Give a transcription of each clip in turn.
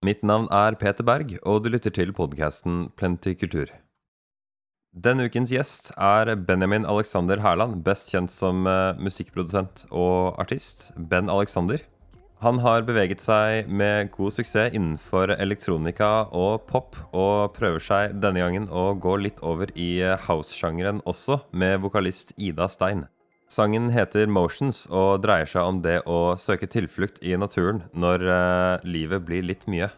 Mitt navn er Peter Berg, og du lytter til podkasten Plenty kultur. Denne ukens gjest er Benjamin Alexander Herland, best kjent som uh, musikkprodusent og artist. Ben Alexander. Han har beveget seg med god suksess innenfor elektronika og pop, og prøver seg denne gangen å gå litt over i uh, house-sjangeren også, med vokalist Ida Stein. Sangen heter 'Motions' og dreier seg om det å søke tilflukt i naturen når uh, livet blir litt mye.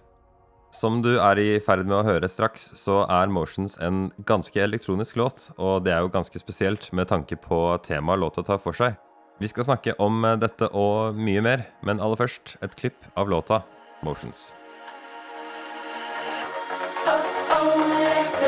Som du er i ferd med å høre straks, så er 'Motions' en ganske elektronisk låt, og det er jo ganske spesielt med tanke på temaet låta tar for seg. Vi skal snakke om dette og mye mer, men aller først et klipp av låta 'Motions'.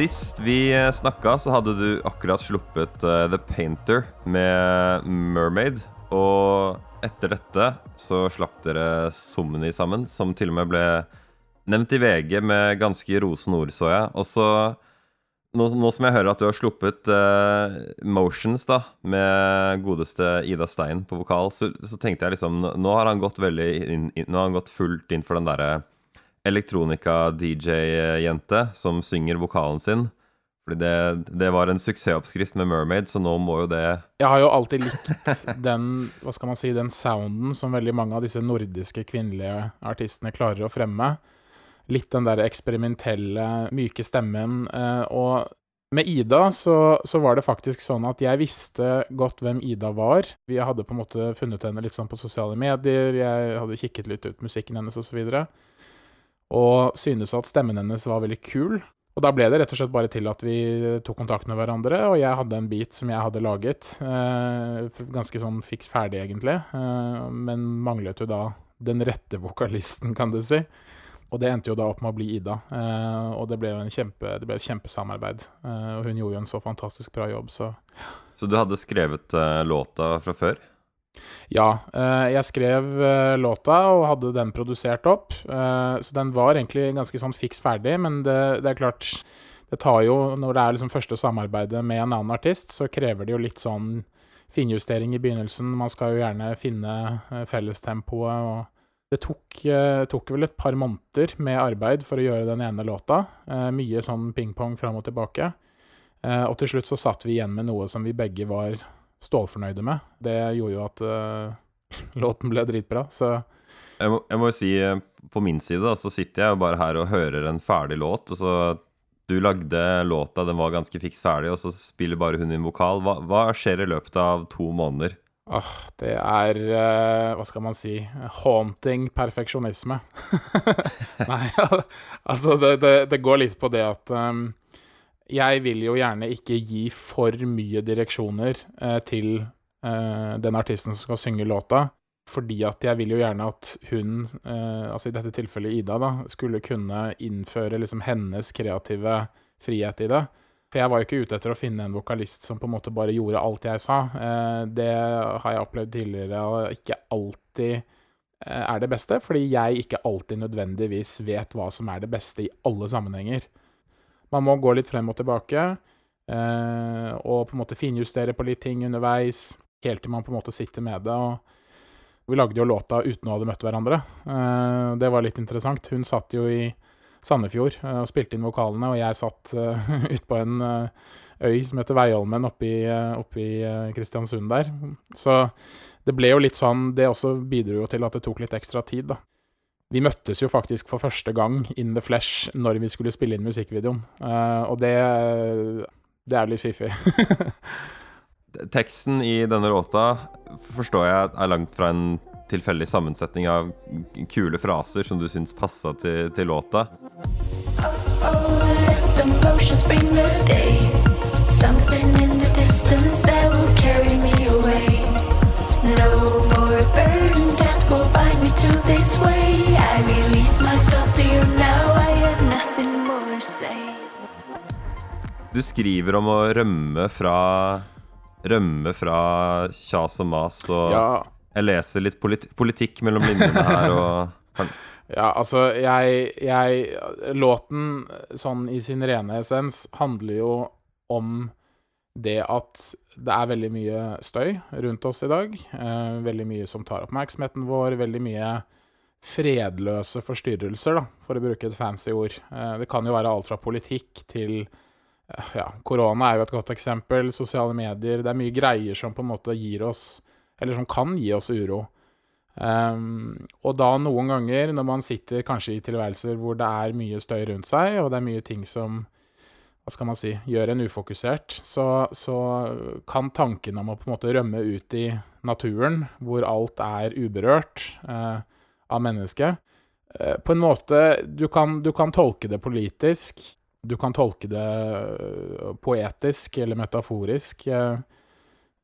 Sist vi snakka, så hadde du akkurat sluppet uh, The Painter med Mermaid. Og etter dette så slapp dere Somni sammen, som til og med ble nevnt i VG med ganske rosende ord, så jeg. Og så nå, nå, som jeg hører at du har sluppet uh, Motions da med godeste Ida Stein på vokal, så, så, tenkte jeg liksom Nå har han gått veldig inn, Nå har han gått fullt inn for den derre elektronika-DJ-jente som synger vokalen sin. Fordi det, det, var en suksessoppskrift med Mermaid, så nå må jo det Jeg har jo alltid likt den hva skal man si, den sounden som veldig mange av disse nordiske kvinnelige artistene klarer å fremme. Litt den der eksperimentelle, myke stemmen. Eh, og med Ida så, så, var det faktisk sånn at jeg visste godt hvem Ida var. Vi hadde på en måte funnet henne litt sånn på sosiale medier, jeg hadde kikket litt ut musikken hennes osv. Og, så og syntes at stemmen hennes var veldig kul. Og da ble det rett og slett bare til at vi tok kontakt med hverandre, og jeg hadde en beat som jeg hadde laget. Eh, ganske sånn fiks ferdig, egentlig, eh, men manglet jo da den rette vokalisten, kan du si. Og det endte jo da opp med å bli Ida, eh, og det ble jo en kjempe, det ble et kjempesamarbeid. Eh, og hun gjorde jo en så fantastisk bra jobb, så Så du hadde skrevet eh, låta fra før? Ja. Eh, jeg skrev eh, låta og hadde den produsert opp. Eh, så den var egentlig ganske sånn fiks ferdig, men det, det, er klart Det tar jo Når det er liksom første samarbeidet med en annen artist, så krever det jo litt sånn finjustering i begynnelsen. Man skal jo gjerne finne fellestempoet og det tok, tok, vel et par måneder med arbeid for å gjøre den ene låta. mye sånn ping-pong fram og tilbake. og til slutt så satt vi igjen med noe som vi begge var stålfornøyde med. Det gjorde jo at uh, låten ble dritbra, så jeg må, jeg må, jo si, eh, på min side, da, så sitter jeg jo bare her og hører en ferdig låt. og så Du lagde låta, den var ganske fiks ferdig, og så spiller bare hun inn vokal. Hva, hva skjer i løpet av to måneder? Åh, det er uh, Hva skal man si Haunting perfeksjonisme. Nei, altså det, det, det, går litt på det at um, jeg vil jo gjerne ikke gi for mye direksjoner eh, til eh, den artisten som skal synge låta, fordi at jeg vil jo gjerne at hun, eh, altså i dette tilfellet Ida, da, skulle kunne innføre liksom hennes kreative frihet i det. For jeg var jo ikke ute etter å finne en vokalist som på en måte bare gjorde alt jeg sa. Eh, det har jeg opplevd tidligere og ikke alltid eh, er det beste, fordi jeg ikke alltid nødvendigvis vet hva som er det beste i alle sammenhenger. Man må gå litt frem og tilbake, eh, og på en måte finjustere på litt ting underveis, helt til man på en måte sitter med det. og Vi lagde jo låta uten å ha møtt hverandre. Eh, det var litt interessant. Hun satt jo i Sandefjord eh, og spilte inn vokalene, og jeg satt uh, ute på en uh, øy som heter Veiholmen oppe i, i Kristiansund der. Så det ble jo litt sånn Det også bidro jo til at det tok litt ekstra tid, da vi møttes jo faktisk for første gang in the flesh når vi skulle spille inn musikkvideoen. Eh, og det, det er litt fiffig. Teksten i denne låta forstår jeg er langt fra en tilfeldig sammensetning av kule fraser som du syns passa til, til låta. Oh, oh, Du skriver om å rømme fra Rømme fra kjas og mas, og Ja, jeg leser litt polit politikk mellom linjene her, og ja altså, jeg, jeg Låten, sånn i sin rene essens, handler jo om det at det er veldig mye støy rundt oss i dag. Eh, veldig mye som tar oppmerksomheten vår. Veldig mye fredløse forstyrrelser, da, for å bruke et fancy ord. Eh, det kan jo være alt fra politikk til eh, ja, korona er jo et godt eksempel. Sosiale medier. Det er mye greier som på en måte gir oss Eller som kan gi oss uro. Um, og da noen ganger, når man sitter kanskje i tilværelser hvor det er mye støy rundt seg, og det er mye ting som hva skal man si, gjør en ufokusert, så, så kan tanken om å på en måte rømme ut i naturen, hvor alt er uberørt uh, av mennesket eh, På en måte du kan, du kan tolke det politisk, du kan tolke det øh, poetisk eller metaforisk. Eh,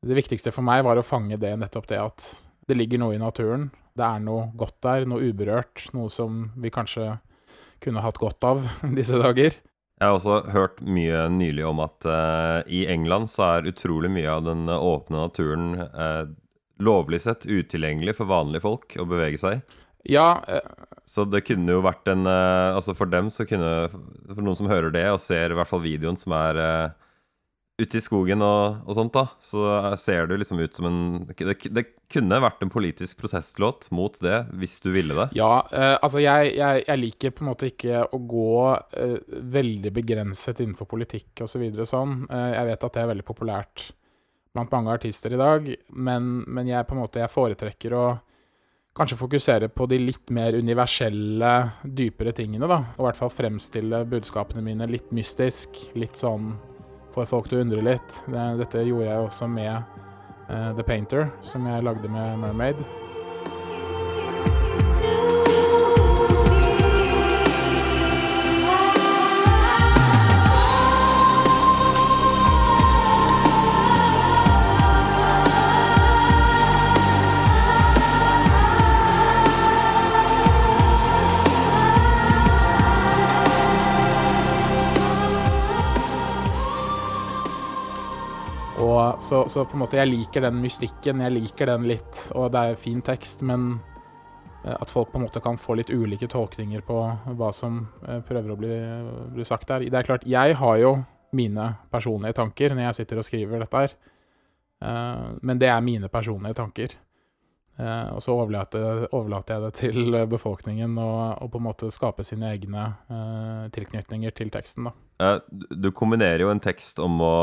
det viktigste for meg var å fange det nettopp det at det ligger noe i naturen. Det er noe godt der, noe uberørt, noe som vi kanskje kunne hatt godt av disse dager. Jeg har også hørt mye nylig om at uh, i England så er utrolig mye av den åpne naturen uh, lovlig sett utilgjengelig for vanlige folk å bevege seg i. Ja, eh, Så det kunne jo vært en eh, Altså for dem så kunne For noen som hører det og ser i hvert fall videoen som er uh, ute i skogen og, og sånt, da, så ser det liksom ut som en det, det kunne vært en politisk protestlåt mot det, hvis du ville det. ja uh, altså jeg, jeg, jeg liker på en måte ikke å gå uh, veldig begrenset innenfor politikk osv. Så videre, sånn. Jeg vet at det er veldig populært blant mange artister i dag, men, men jeg på en måte jeg foretrekker å kanskje fokusere på de litt mer universelle, dypere tingene, da. Og i hvert fall fremstille budskapene mine litt mystisk, litt sånn får folk til å undre litt. Dette gjorde jeg også med uh, The Painter, som jeg lagde med Mermaid. Så, så på en måte jeg liker den mystikken, jeg liker den litt, og det er fin tekst, men eh, at folk på en måte kan få litt ulike tolkninger på hva som eh, prøver å bli, bli sagt der. Det er klart, jeg har jo mine personlige tanker når jeg sitter og skriver dette her, Eh, men det er mine personlige tanker. Og så overlater, overlater jeg det til befolkningen å på en måte skape sine egne tilknytninger til teksten, da. Du kombinerer jo en tekst om å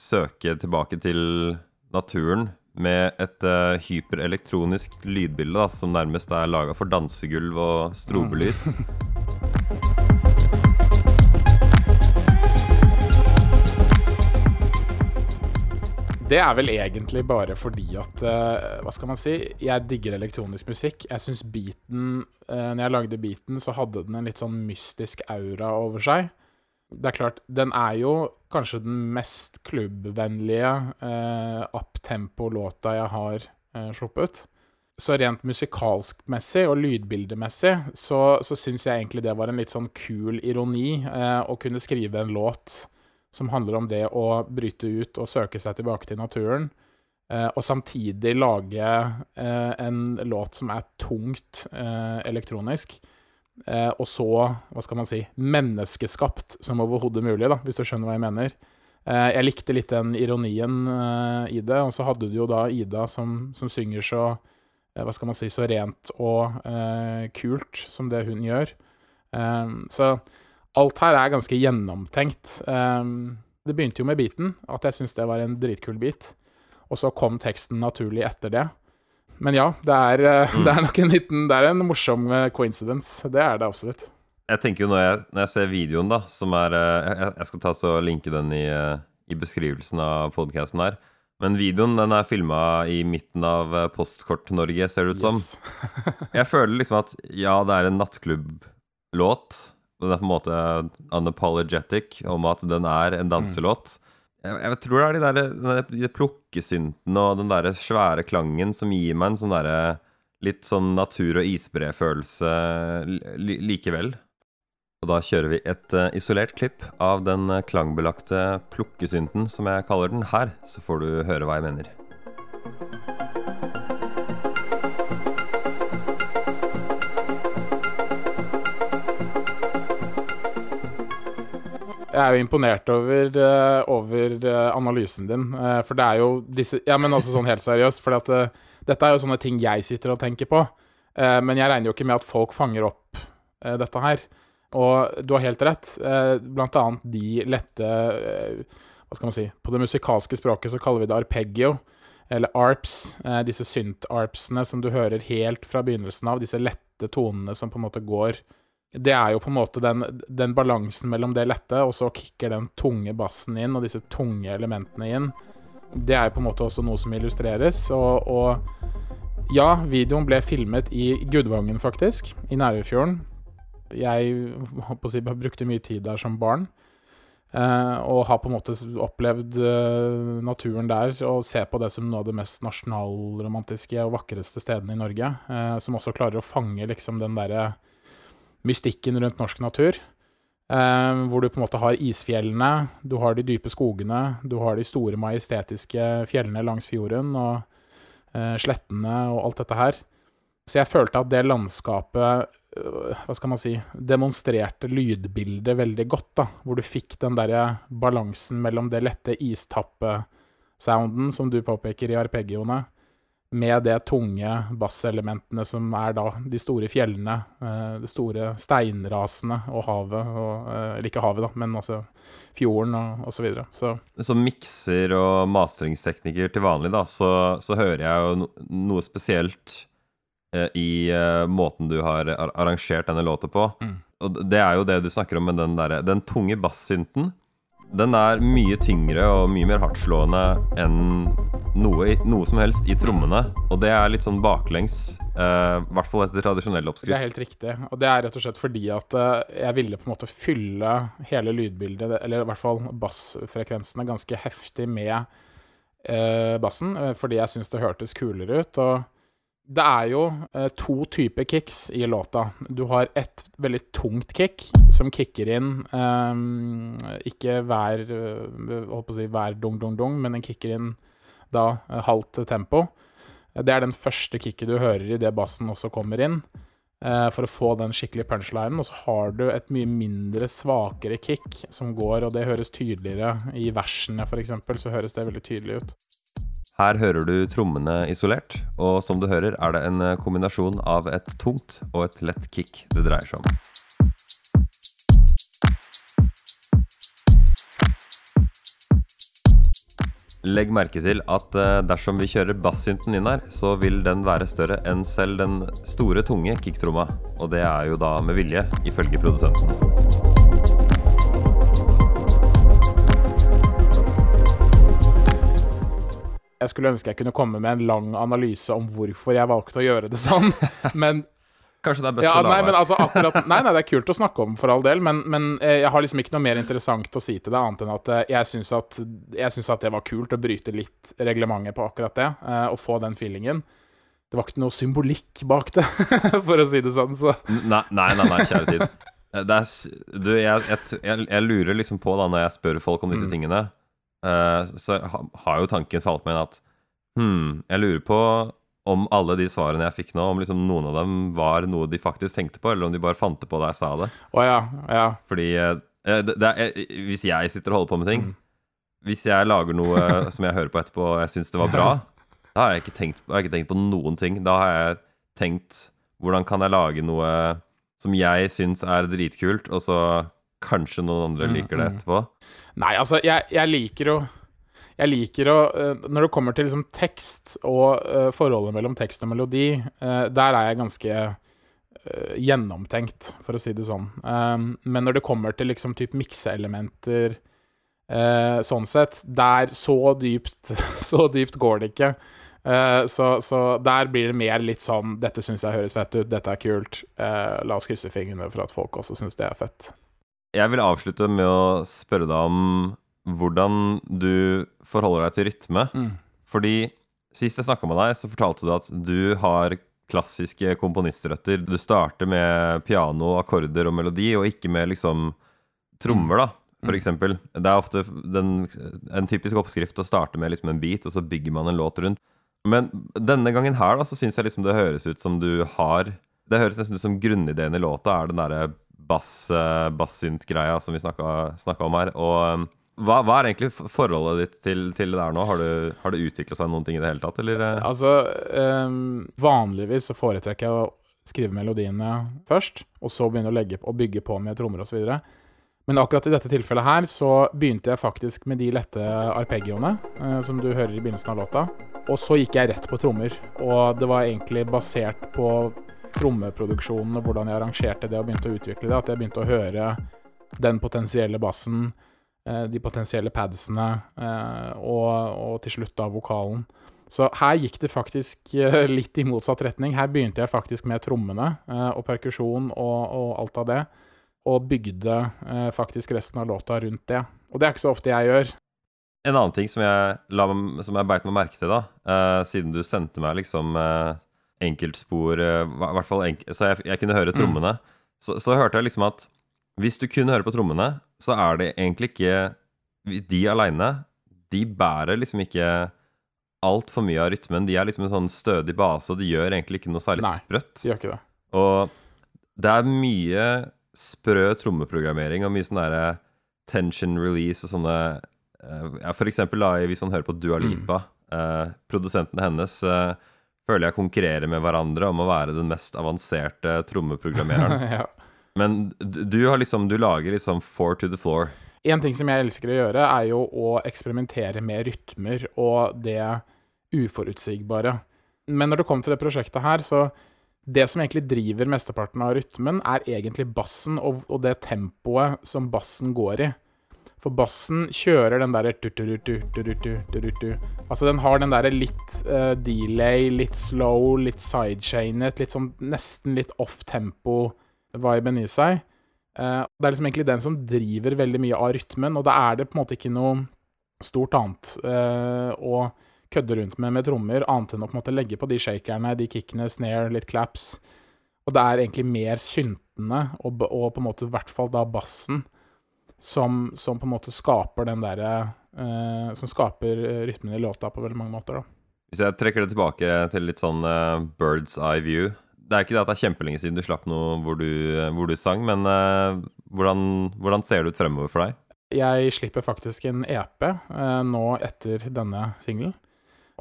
søke tilbake til naturen med et uh, hyperelektronisk lydbilde da, som nærmest er laga for dansegulv og strobelys. Det er vel egentlig bare fordi at eh, Hva skal man si? Jeg digger elektronisk musikk. Jeg syns beaten uh, Når jeg lagde beaten, så hadde den en litt sånn mystisk aura over seg. Det er klart, den er jo kanskje den mest klubbvennlige uh, uptempo-låta jeg har eh, sluppet. Så rent musikalskmessig og lydbildemessig så, så syns jeg egentlig det var en litt sånn kul ironi eh, å kunne skrive en låt som handler om det å bryte ut og søke seg tilbake til naturen, eh, og samtidig lage eh, en låt som er tungt eh, elektronisk. Eh, og så, hva skal man si, menneskeskapt som overhodet mulig, da, hvis du skjønner hva jeg mener. Eh, jeg likte litt den ironien eh, i det, og så hadde du jo da Ida som, som synger så hva skal man si, så rent og eh, kult som det hun gjør. Eh, så alt her er ganske gjennomtenkt. Um, det begynte jo med beaten, at jeg syntes det var en dritkul beat. Og så kom teksten naturlig etter det. Men ja, det er, mm. det er nok en liten Det er en morsom eh, coincidence. Det er det absolutt. Jeg tenker jo når jeg, når jeg ser videoen, da, som er eh, Jeg, jeg skal ta så linke den i, i beskrivelsen av podkasten her. Men videoen den er filma i midten av Postkort-Norge, ser det ut som. Yes. Jeg føler liksom at ja, det er en nattklubblåt. Den er på en måte unapologetic om at den er en danselåt. Jeg, jeg tror det er de der, der de plukkesynten og den der svære klangen som gir meg en sånn derre litt sånn natur- og isbrefølelse li, likevel. Og da kjører vi et uh, isolert klipp av den klangbelagte plukkesynten, som jeg kaller den, her, så får du høre hva jeg mener. Jeg er jo imponert over, uh, over uh, analysen din, uh, for det er jo disse Ja, men også sånn helt seriøst, for dette er jo sånne ting jeg sitter og tenker på. men jeg regner jo ikke med at folk fanger opp dette her. Og du har helt rett. blant annet de lette Hva skal man si På det musikalske språket så kaller vi det arpeggio, eller arps. disse synt-arpsene som du hører helt fra begynnelsen av. Disse lette tonene som på en måte går det er jo på en måte den, den, balansen mellom det lette, og så kicker den tunge bassen inn, og disse tunge elementene inn. Det er jo på en måte også noe som illustreres. Og, og ja, videoen ble filmet i Gudvangen, faktisk. I Nærøyfjorden. Jeg håper å si, brukte mye tid der som barn. Uh, og har på en måte opplevd uh, naturen der og ser på det som noe av det mest nasjonalromantiske og vakreste stedene i Norge. Uh, som også klarer å fange liksom den derre mystikken rundt norsk natur. Eh, hvor du på en måte har isfjellene, du har de dype skogene, du har de store, majestetiske fjellene langs fjorden og eh, slettene og alt dette her. Så jeg følte at det landskapet øh, hva skal man si, demonstrerte lydbildet veldig godt. da, Hvor du fikk den derre balansen mellom det lette istappe-sounden som du påpeker i arpeggioene, med det tunge basselementene som er da de store fjellene, eh, de store steinrasene og havet, og, eh, eller ikke havet, da, men altså fjorden og osv. Så, så. Som mikser og masteringstekniker til vanlig, da, så, så hører jeg jo no, noe spesielt eh, i eh, måten du har arrangert denne låta på. Mm. Og det er jo det du snakker om med den derre Den tunge bassynten den er mye tyngre og mye mer hardtslående enn noe, noe, som helst i trommene. Og det er litt sånn baklengs, Uh, i hvert fall etter tradisjonell oppskrift. Det er helt riktig. Og det er rett og slett fordi at uh, jeg ville på en måte fylle hele lydbildet, eller i hvert fall bassfrekvensene, ganske heftig med uh, bassen. Fordi jeg syns det hørtes kulere ut. Og det er jo to typer kicks i låta. Du har et veldig tungt kick som kicker inn eh, ikke hver si hver dung-dung-dung, men den kicker inn da eh, halvt tempo. Det er den første kicket du hører i det bassen også kommer inn, eh, for å få den skikkelige punchlinen. Og så har du et mye mindre, svakere kick som går, og det høres tydeligere i versene, f.eks., så høres det veldig tydelig ut. Her hører du trommene isolert, og som du hører er det en eh, kombinasjon av et tungt og et lett kick det dreier seg om. Legg merke til at eh, dersom vi kjører bassynten inn her, så vil den være større enn selv den store, tunge kicktromma. Og det er jo da med vilje, ifølge produsenten. Jeg skulle ønske jeg kunne komme med en lang analyse om hvorfor jeg valgte å gjøre det sånn, men Kanskje det er best ja, å la nei, men altså, akkurat, nei, nei, det er kult å snakke om, for all del, men, men eh, jeg har liksom ikke noe mer interessant å si til deg, annet enn at eh, jeg syns at, at, det var kult å bryte litt reglementet på akkurat det, uh, og få den feelingen. Det var ikke noe symbolikk bak det, for å si det sånn, så Nei, nei, nei, nei kjære tid. Er, du, jeg, jeg, jeg, lurer liksom på, da, når jeg spør folk om disse mm. tingene så har jo tanken falt meg inn at hm, jeg lurer på om alle de svarene jeg fikk nå, om liksom noen av dem var noe de faktisk tenkte på, eller om de bare fant det på da jeg sa det. Oh, ja, ja. Fordi uh, det, det er, Hvis jeg sitter og holder på med ting mm. Hvis jeg lager noe som jeg hører på etterpå og jeg syns det var bra, da har jeg, ikke tenkt, har jeg ikke tenkt på noen ting. Da har jeg tenkt hvordan kan jeg lage noe som jeg syns er dritkult, og så kanskje noen andre mm, liker det mm. etterpå? Nei, altså, jeg, jeg liker å jeg liker å eh, Når det kommer til liksom tekst og uh, forholdet mellom tekst og melodi, uh, der er jeg ganske gjennomtenkt, for å si det sånn. Men når det kommer til liksom type mikseelementer sånn sett, der så dypt Så dypt går det ikke. Så, så, der blir det mer litt sånn Dette syns jeg høres fett ut, dette er kult. la oss krysse fingrene for at folk også syns det er fett. Jeg vil avslutte med å spørre deg om hvordan du forholder deg til rytme. Mm. Fordi sist jeg snakka med deg, så fortalte du at du har klassiske komponistrøtter. Du starter med piano, akkorder og melodi, og ikke med liksom trommer, da. For Mm. eksempel. Det er ofte den, en typisk oppskrift å starte med liksom en beat, og så bygger man en låt rundt. Men denne gangen her da, så syns jeg liksom det høres ut som du har Det høres nesten ut som grunnideen i låta er den derre bass, eh, som vi snakka om her. Og um, hva, hva er egentlig forholdet ditt til, til det der nå? Har du, har det utvikla seg noen ting i det hele tatt, eller? eh? Altså, um, vanligvis så foretrekker jeg å skrive melodiene først, og så begynne å legge og bygge på med trommer osv. Men akkurat i dette tilfellet her så begynte jeg faktisk med de lette arpeggioene uh, som du hører i begynnelsen av låta. Og så gikk jeg rett på trommer. Og det var egentlig basert på trommeproduksjonen og hvordan jeg arrangerte det og begynte å utvikle det, at jeg begynte å høre den potensielle bassen, eh, de potensielle padsene, eh, og, og til slutt da vokalen. Så her gikk det faktisk eh, litt i motsatt retning. Her begynte jeg faktisk med trommene eh, og perkusjon og, og alt av det, og bygde eh, faktisk resten av låta rundt det. Og det er ikke så ofte jeg gjør. En annen ting som jeg, la, som jeg beit meg merke til, da, uh, siden du sendte meg liksom uh, enkeltspor uh, hvert fall enk Så jeg, jeg kunne høre trommene. Så, så hørte jeg liksom at hvis du kun hører på trommene, så er det egentlig ikke De aleine, de bærer liksom ikke altfor mye av rytmen. De er liksom en sånn stødig base, og de gjør egentlig ikke noe særlig Nei. sprøtt. De gjør ikke det. Og det er mye sprø trommeprogrammering og mye sånn derre tension release og sånne eh, ja, For eksempel da, hvis man hører på Dua Lipa, eh, produsentene hennes eh, føler jeg konkurrerer med hverandre om å være den mest avanserte trommeprogrammereren. ja. Men du, har liksom Du lager liksom four to the floor. En ting som jeg elsker å gjøre, er jo å eksperimentere med rytmer og det uforutsigbare. Men når det kom til det prosjektet her, så Det som egentlig driver mesteparten av rytmen, er egentlig bassen og, og det tempoet som bassen går i. For bassen kjører den derre. Altså, den har den derre litt uh, delay, litt slow, litt sidechainet, litt sånn nesten litt off-tempo-viben i seg. Eh, det er liksom egentlig den som driver veldig mye av rytmen, og da er det på en måte ikke noe stort annet eh, å kødde rundt med med trommer, annet enn å på en måte legge på de shakerne, de kickene, snare, litt claps. Og det er egentlig mer syntene, og, og på en måte i hvert fall da bassen, som, som på en måte skaper den derre eh, Som skaper eh, rytmen i låta på veldig mange måter, da. Hvis jeg trekker det tilbake til litt sånn uh, bird's eye view Det er ikke det at det er kjempelenge siden du slapp noe hvor du, hvor du sang, men uh, hvordan, hvordan ser det ut fremover for deg? Jeg slipper faktisk en EP uh, nå etter denne singelen.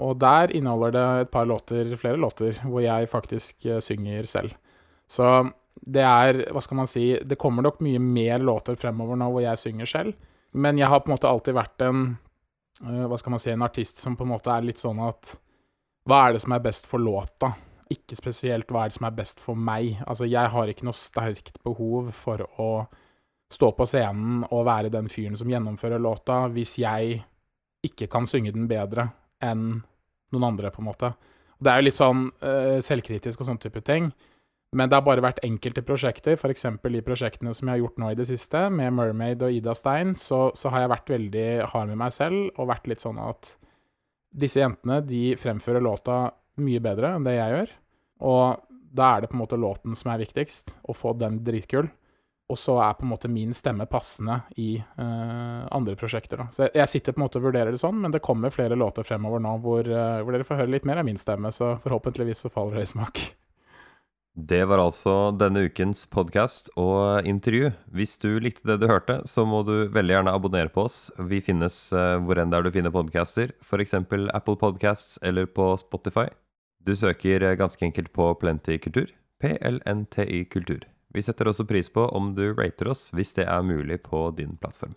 Og der inneholder det et par låter, flere låter, hvor jeg faktisk uh, synger selv. Så det er, hva skal man si, det kommer nok mye mer låter fremover nå hvor jeg synger selv. Men jeg har på en måte alltid vært en, eh, hva skal man si, en artist som på en måte er litt sånn at Hva er det som er best for låta? Ikke spesielt hva er det som er best for meg. Altså, jeg har ikke noe sterkt behov for å stå på scenen og være den fyren som gjennomfører låta, hvis jeg ikke kan synge den bedre enn noen andre, på en måte. Det er jo litt sånn uh, selvkritisk og sånn type ting, men det har bare vært enkelte prosjekter, f.eks. i prosjektene som jeg har gjort nå i det siste, med Mermaid og Ida Stein, så, så har jeg vært veldig hard med meg selv og vært litt sånn at disse jentene de fremfører låta mye bedre enn det jeg gjør, og da er det på en måte låten som er viktigst, å få den dritkul. Og så er på en måte min stemme passende i uh, andre prosjekter. Da. Så jeg, jeg sitter på en måte og vurderer det sånn, men det kommer flere låter fremover nå hvor, uh, hvor dere får høre litt mer av min stemme, så forhåpentligvis så faller det i smak. Det var altså denne ukens podkast og intervju. Hvis du likte det du hørte, så må du veldig gjerne abonnere på oss. Vi finnes uh, hvor enn der du finner podcaster, f.eks. Apple Podcasts eller på Spotify. Du søker eh, ganske enkelt på Plenty kultur. PLNTY kultur. Vi setter også pris på om du rater oss hvis det er mulig på din plattform.